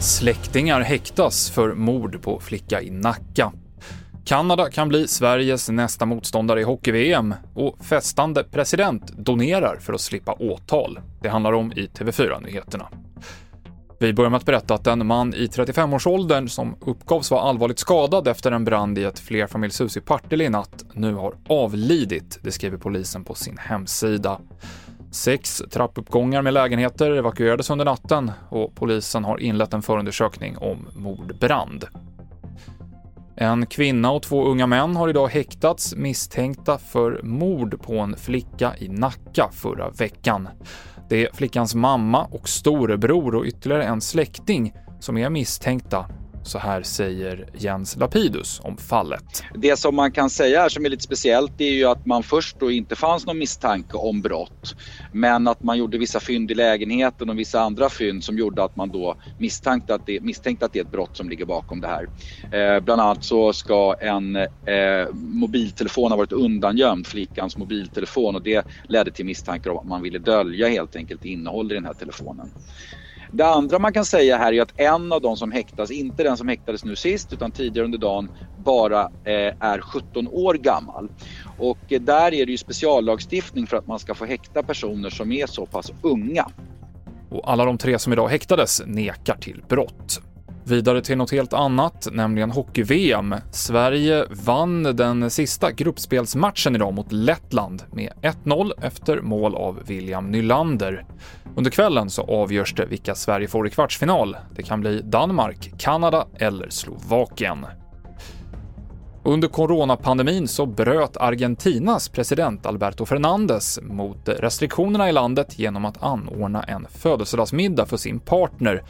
Släktingar häktas för mord på flicka i Nacka. Kanada kan bli Sveriges nästa motståndare i hockey-VM och festande president donerar för att slippa åtal. Det handlar om i TV4-nyheterna. Vi börjar med att berätta att en man i 35-årsåldern som uppgavs vara allvarligt skadad efter en brand i ett flerfamiljshus i Partille i natt nu har avlidit, det skriver polisen på sin hemsida. Sex trappuppgångar med lägenheter evakuerades under natten och polisen har inlett en förundersökning om mordbrand. En kvinna och två unga män har idag häktats misstänkta för mord på en flicka i Nacka förra veckan. Det är flickans mamma och storebror och ytterligare en släkting som är misstänkta så här säger Jens Lapidus om fallet. Det som man kan säga här som är lite speciellt är ju att man först då inte fanns någon misstanke om brott. Men att man gjorde vissa fynd i lägenheten och vissa andra fynd som gjorde att man då misstänkte att det, misstänkte att det är ett brott som ligger bakom det här. Eh, bland annat så ska en eh, mobiltelefon ha varit undangömd, flickans mobiltelefon och det ledde till misstankar om att man ville dölja helt enkelt innehåll i den här telefonen. Det andra man kan säga här är att en av de som häktas, inte den som häktades nu sist utan tidigare under dagen, bara eh, är 17 år gammal. Och eh, där är det ju speciallagstiftning för att man ska få häkta personer som är så pass unga. Och alla de tre som idag häktades nekar till brott. Vidare till något helt annat, nämligen hockey-VM. Sverige vann den sista gruppspelsmatchen idag mot Lettland med 1-0 efter mål av William Nylander. Under kvällen så avgörs det vilka Sverige får i kvartsfinal. Det kan bli Danmark, Kanada eller Slovakien. Under coronapandemin så bröt Argentinas president Alberto Fernandez mot restriktionerna i landet genom att anordna en födelsedagsmiddag för sin partner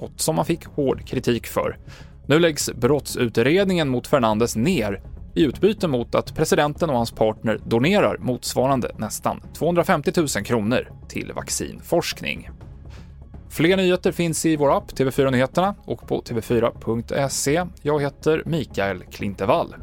något som man fick hård kritik för. Nu läggs brottsutredningen mot Fernandes ner i utbyte mot att presidenten och hans partner donerar motsvarande nästan 250 000 kronor till vaccinforskning. Fler nyheter finns i vår app TV4 Nyheterna och på tv4.se. Jag heter Mikael Klintevall.